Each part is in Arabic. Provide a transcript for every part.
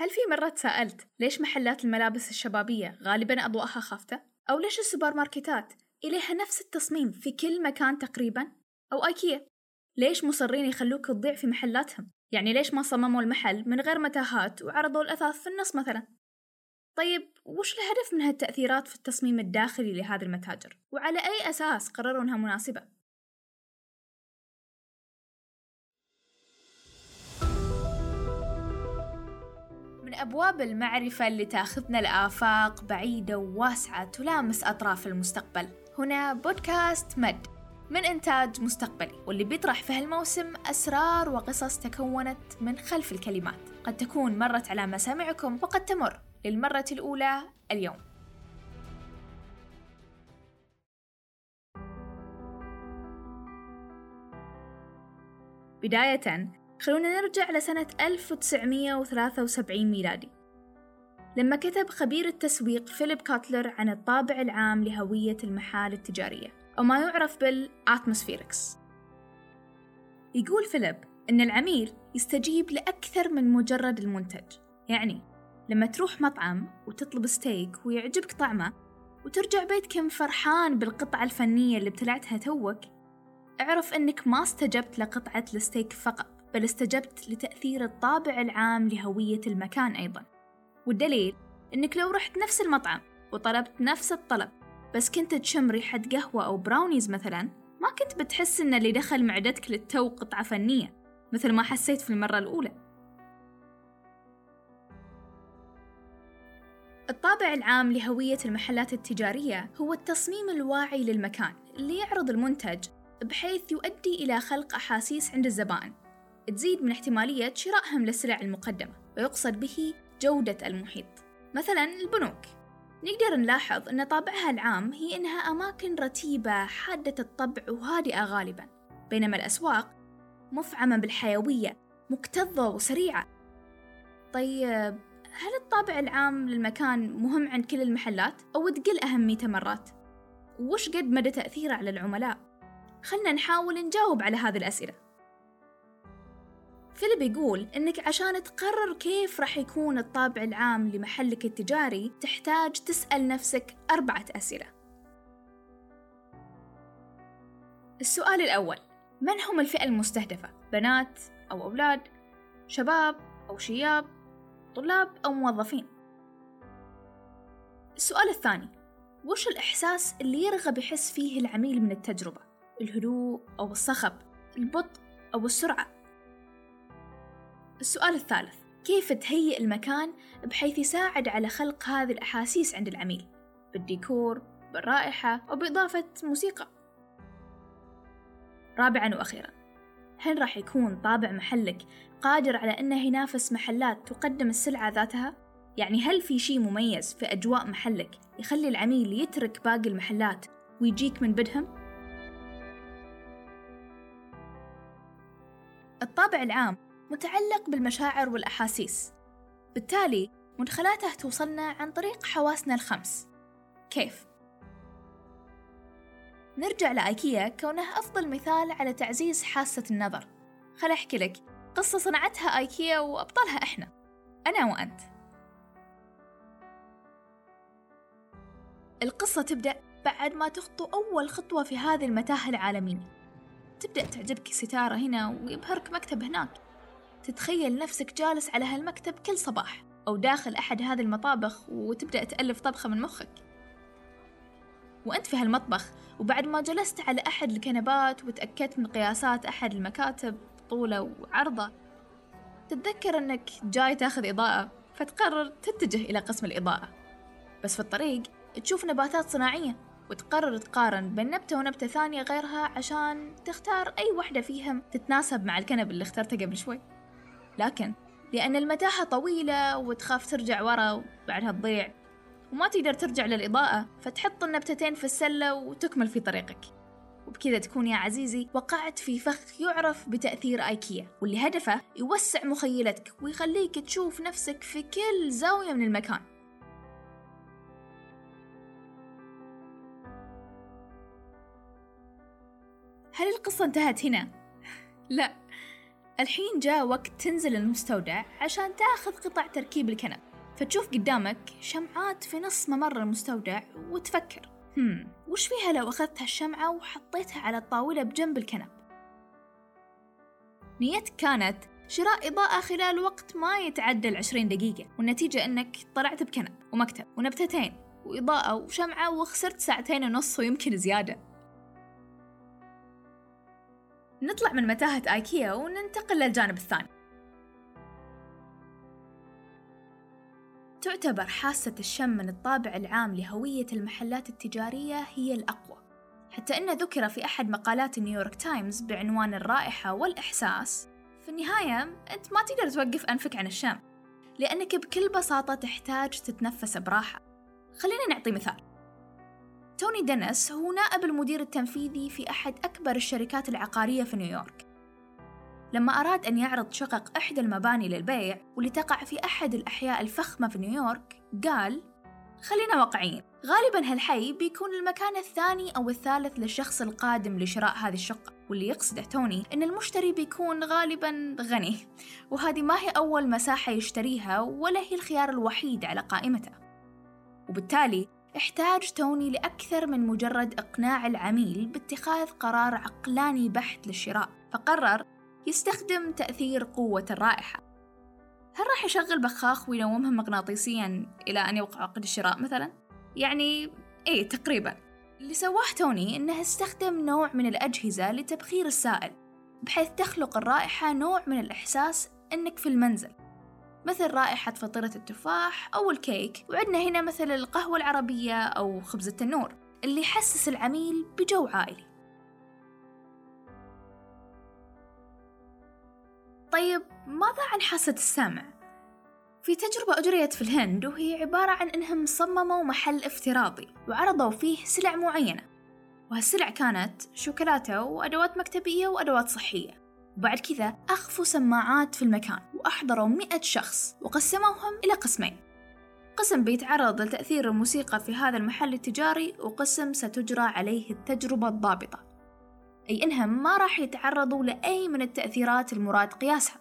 هل في مرة تساءلت ليش محلات الملابس الشبابية غالبا أضواءها خافتة؟ أو ليش السوبر ماركتات إليها نفس التصميم في كل مكان تقريبا؟ أو أيكيا ليش مصرين يخلوك تضيع في محلاتهم؟ يعني ليش ما صمموا المحل من غير متاهات وعرضوا الأثاث في النص مثلا؟ طيب وش الهدف من هالتأثيرات في التصميم الداخلي لهذه المتاجر؟ وعلى أي أساس قرروا أنها مناسبة؟ أبواب المعرفة اللي تاخذنا لآفاق بعيدة وواسعة تلامس أطراف المستقبل. هنا بودكاست مد من إنتاج مستقبلي واللي بيطرح في هالموسم أسرار وقصص تكونت من خلف الكلمات. قد تكون مرت على مسامعكم وقد تمر للمرة الأولى اليوم. بداية خلونا نرجع لسنة 1973 ميلادي. لما كتب خبير التسويق فيليب كوتلر عن الطابع العام لهوية المحال التجارية أو ما يعرف بال atmospherics يقول فيليب إن العميل يستجيب لأكثر من مجرد المنتج. يعني لما تروح مطعم وتطلب ستيك ويعجبك طعمه وترجع بيتكم فرحان بالقطعة الفنية اللي ابتلعتها توك اعرف أنك ما استجبت لقطعة الستيك فقط. بل استجبت لتأثير الطابع العام لهوية المكان أيضا. والدليل أنك لو رحت نفس المطعم وطلبت نفس الطلب بس كنت تشم ريحة قهوة أو براونيز مثلا ما كنت بتحس أن اللي دخل معدتك للتو قطعة فنية مثل ما حسيت في المرة الأولى. الطابع العام لهوية المحلات التجارية هو التصميم الواعي للمكان اللي يعرض المنتج بحيث يؤدي إلى خلق أحاسيس عند الزبائن. تزيد من احتمالية شرائهم للسلع المقدمة ويقصد به جودة المحيط مثلا البنوك نقدر نلاحظ أن طابعها العام هي أنها أماكن رتيبة حادة الطبع وهادئة غالبا بينما الأسواق مفعمة بالحيوية مكتظة وسريعة طيب هل الطابع العام للمكان مهم عند كل المحلات أو تقل أهميته مرات؟ وش قد مدى تأثيره على العملاء؟ خلنا نحاول نجاوب على هذه الأسئلة فيليب يقول إنك عشان تقرر كيف راح يكون الطابع العام لمحلك التجاري تحتاج تسأل نفسك أربعة أسئلة السؤال الأول من هم الفئة المستهدفة؟ بنات أو أولاد؟ شباب أو شياب؟ طلاب أو موظفين؟ السؤال الثاني وش الإحساس اللي يرغب يحس فيه العميل من التجربة؟ الهدوء أو الصخب؟ البطء أو السرعة؟ السؤال الثالث كيف تهيئ المكان بحيث يساعد على خلق هذه الأحاسيس عند العميل بالديكور بالرائحة وبإضافة موسيقى رابعا وأخيرا هل راح يكون طابع محلك قادر على أنه ينافس محلات تقدم السلعة ذاتها؟ يعني هل في شيء مميز في أجواء محلك يخلي العميل يترك باقي المحلات ويجيك من بدهم؟ الطابع العام متعلق بالمشاعر والأحاسيس. بالتالي مدخلاته توصلنا عن طريق حواسنا الخمس. كيف؟ نرجع لآيكيا كونه أفضل مثال على تعزيز حاسة النظر. خل أحكي لك. قصة صنعتها آيكيا وأبطالها إحنا. أنا وأنت. القصة تبدأ بعد ما تخطو أول خطوة في هذه المتاهة العالمية. تبدأ تعجبك ستارة هنا ويبهرك مكتب هناك. تتخيل نفسك جالس على هالمكتب كل صباح أو داخل أحد هذه المطابخ وتبدأ تألف طبخة من مخك. وأنت في هالمطبخ وبعد ما جلست على أحد الكنبات وتأكدت من قياسات أحد المكاتب طولة وعرضة تتذكر أنك جاي تأخذ إضاءة فتقرر تتجه إلى قسم الإضاءة. بس في الطريق تشوف نباتات صناعية وتقرر تقارن بين نبتة ونبتة ثانية غيرها عشان تختار أي وحدة فيهم تتناسب مع الكنب اللي اخترته قبل شوي. لكن لأن المتاهة طويلة وتخاف ترجع ورا وبعدها تضيع وما تقدر ترجع للإضاءة فتحط النبتتين في السلة وتكمل في طريقك. وبكذا تكون يا عزيزي وقعت في فخ يعرف بتأثير آيكيا واللي هدفه يوسع مخيلتك ويخليك تشوف نفسك في كل زاوية من المكان. هل القصة انتهت هنا؟ لا. الحين جاء وقت تنزل المستودع عشان تاخذ قطع تركيب الكنب. فتشوف قدامك شمعات في نص ممر المستودع وتفكر هم وش فيها لو أخذت هالشمعة وحطيتها على الطاولة بجنب الكنب؟ نيتك كانت شراء إضاءة خلال وقت ما يتعدى العشرين دقيقة والنتيجة أنك طلعت بكنب ومكتب ونبتتين وإضاءة وشمعة وخسرت ساعتين ونص ويمكن زيادة. نطلع من متاهة آيكيا وننتقل للجانب الثاني. تعتبر حاسة الشم من الطابع العام لهوية المحلات التجارية هي الأقوى حتى أنه ذكر في أحد مقالات نيويورك تايمز بعنوان الرائحة والإحساس في النهاية أنت ما تقدر توقف أنفك عن الشم لأنك بكل بساطة تحتاج تتنفس براحة. خلينا نعطي مثال. توني دينيس هو نائب المدير التنفيذي في أحد أكبر الشركات العقارية في نيويورك. لما أراد أن يعرض شقق إحدى المباني للبيع واللي تقع في أحد الأحياء الفخمة في نيويورك قال خلينا واقعيين غالبا هالحي بيكون المكان الثاني أو الثالث للشخص القادم لشراء هذه الشقة واللي يقصده توني إن المشتري بيكون غالبا غني وهذه ما هي أول مساحة يشتريها ولا هي الخيار الوحيد على قائمته. وبالتالي احتاج توني لأكثر من مجرد إقناع العميل باتخاذ قرار عقلاني بحت للشراء فقرر يستخدم تأثير قوة الرائحة. هل راح يشغل بخاخ وينومها مغناطيسيا إلى أن يوقع عقد الشراء مثلا؟ يعني إيه تقريبا. اللي سواه توني إنه استخدم نوع من الأجهزة لتبخير السائل بحيث تخلق الرائحة نوع من الإحساس إنك في المنزل. مثل رائحة فطيرة التفاح أو الكيك. وعندنا هنا مثل القهوة العربية أو خبز التنور اللي يحسس العميل بجو عائلي. طيب ماذا عن حاسة السمع؟ في تجربة أجريت في الهند وهي عبارة عن إنهم صمموا محل افتراضي وعرضوا فيه سلع معينة. وهالسلع كانت شوكولاتة وأدوات مكتبية وأدوات صحية. وبعد كذا أخفوا سماعات في المكان. وأحضروا مئة شخص وقسموهم إلى قسمين. قسم بيتعرض لتأثير الموسيقى في هذا المحل التجاري وقسم ستجرى عليه التجربة الضابطة. أي إنهم ما راح يتعرضوا لأي من التأثيرات المراد قياسها.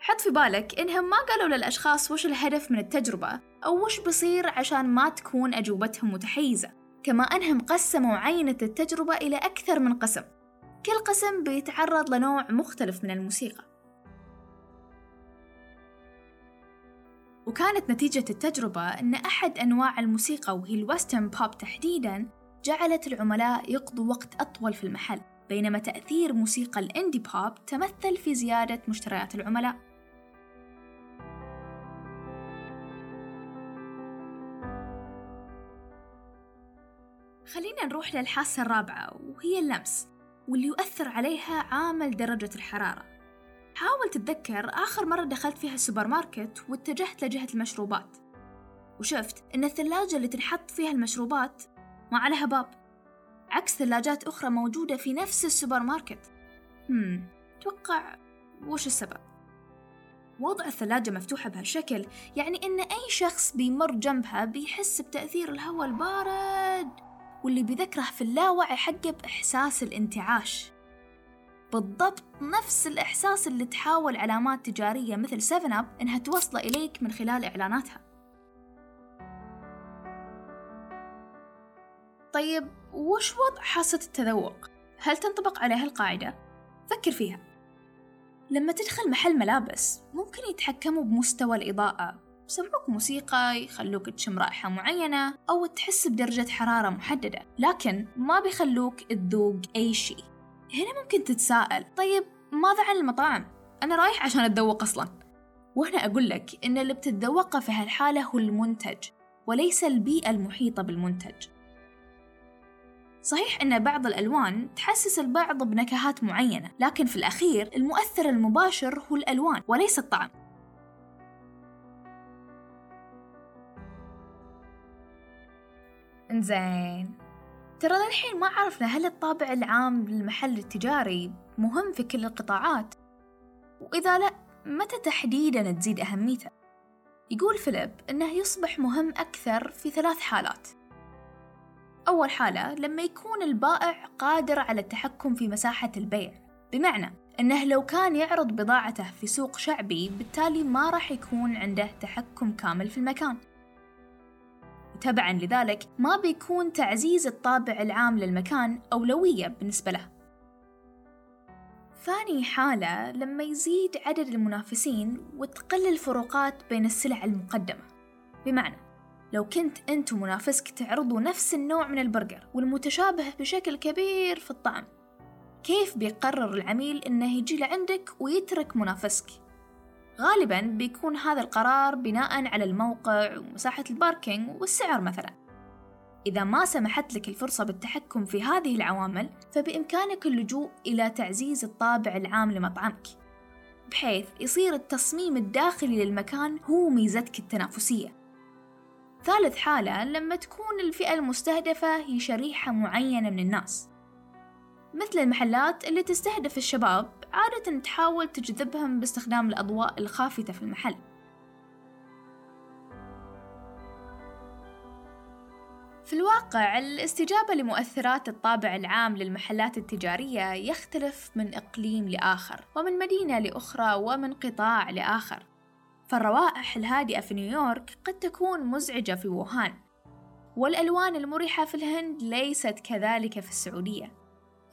حط في بالك إنهم ما قالوا للأشخاص وش الهدف من التجربة أو وش بصير عشان ما تكون أجوبتهم متحيزة. كما أنهم قسموا عينة التجربة إلى أكثر من قسم. كل قسم بيتعرض لنوع مختلف من الموسيقى. وكانت نتيجة التجربة أن أحد أنواع الموسيقى وهي الوسترن بوب تحديداً جعلت العملاء يقضوا وقت أطول في المحل بينما تأثير موسيقى ال indie pop تمثل في زيادة مشتريات العملاء. خلينا نروح للحاسة الرابعة وهي اللمس واللي يؤثر عليها عامل درجة الحرارة. حاول تتذكر آخر مرة دخلت فيها السوبر ماركت واتجهت لجهة المشروبات. وشفت إن الثلاجة اللي تنحط فيها المشروبات ما عليها باب. عكس ثلاجات أخرى موجودة في نفس السوبر ماركت. هم توقع وش السبب؟ وضع الثلاجة مفتوحة بهالشكل يعني إن أي شخص بيمر جنبها بيحس بتأثير الهواء البارد واللي بيذكره في اللاوعي حقه بإحساس الانتعاش. بالضبط نفس الإحساس اللي تحاول علامات تجارية مثل 7 Up إنها توصله إليك من خلال إعلاناتها. طيب وش وضع حاسة التذوق؟ هل تنطبق عليها القاعدة؟ فكر فيها. لما تدخل محل ملابس ممكن يتحكموا بمستوى الإضاءة. يسمعوك موسيقى يخلوك تشم رائحة معينة أو تحس بدرجة حرارة محددة. لكن ما بيخلوك تذوق أي شيء. هنا ممكن تتساءل طيب ماذا عن المطاعم؟ أنا رايح عشان أتذوق أصلا. وهنا أقول لك إن اللي بتتذوقه في هالحالة هو المنتج وليس البيئة المحيطة بالمنتج. صحيح أن بعض الألوان تحسس البعض بنكهات معينة لكن في الأخير المؤثر المباشر هو الألوان وليس الطعم. إنزين. ترى للحين ما عرفنا هل الطابع العام للمحل التجاري مهم في كل القطاعات؟ وإذا لا متى تحديدا تزيد أهميته؟ يقول فيليب أنه يصبح مهم أكثر في ثلاث حالات. أول حالة لما يكون البائع قادر على التحكم في مساحة البيع. بمعنى أنه لو كان يعرض بضاعته في سوق شعبي بالتالي ما راح يكون عنده تحكم كامل في المكان. وتبعا لذلك ما بيكون تعزيز الطابع العام للمكان أولوية بالنسبة له ثاني حالة لما يزيد عدد المنافسين وتقل الفروقات بين السلع المقدمة بمعنى لو كنت أنت ومنافسك تعرضوا نفس النوع من البرجر والمتشابه بشكل كبير في الطعم كيف بيقرر العميل إنه يجي لعندك ويترك منافسك؟ غالبا بيكون هذا القرار بناء على الموقع ومساحة ال parking والسعر مثلا. إذا ما سمحت لك الفرصة بالتحكم في هذه العوامل فبإمكانك اللجوء إلى تعزيز الطابع العام لمطعمك بحيث يصير التصميم الداخلي للمكان هو ميزتك التنافسية. ثالث حالة لما تكون الفئة المستهدفة هي شريحة معينة من الناس. مثل المحلات اللي تستهدف الشباب عادة تحاول تجذبهم باستخدام الأضواء الخافتة في المحل. في الواقع الاستجابة لمؤثرات الطابع العام للمحلات التجارية يختلف من إقليم لآخر ومن مدينة لأخرى ومن قطاع لآخر. فالروائح الهادئة في نيويورك قد تكون مزعجة في ووهان والألوان المريحة في الهند ليست كذلك في السعودية.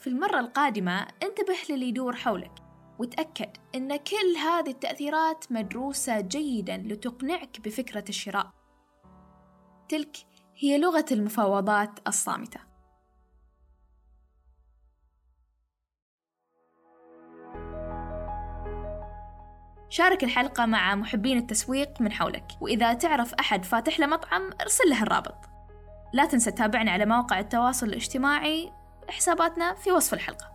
في المرة القادمة انتبه للي يدور حولك وتأكد أن كل هذه التأثيرات مدروسة جيدا لتقنعك بفكرة الشراء. تلك هي لغة المفاوضات الصامتة. شارك الحلقة مع محبين التسويق من حولك وإذا تعرف أحد فاتح له مطعم ارسل له الرابط. لا تنسى تتابعنا على مواقع التواصل الاجتماعي حساباتنا في وصف الحلقة.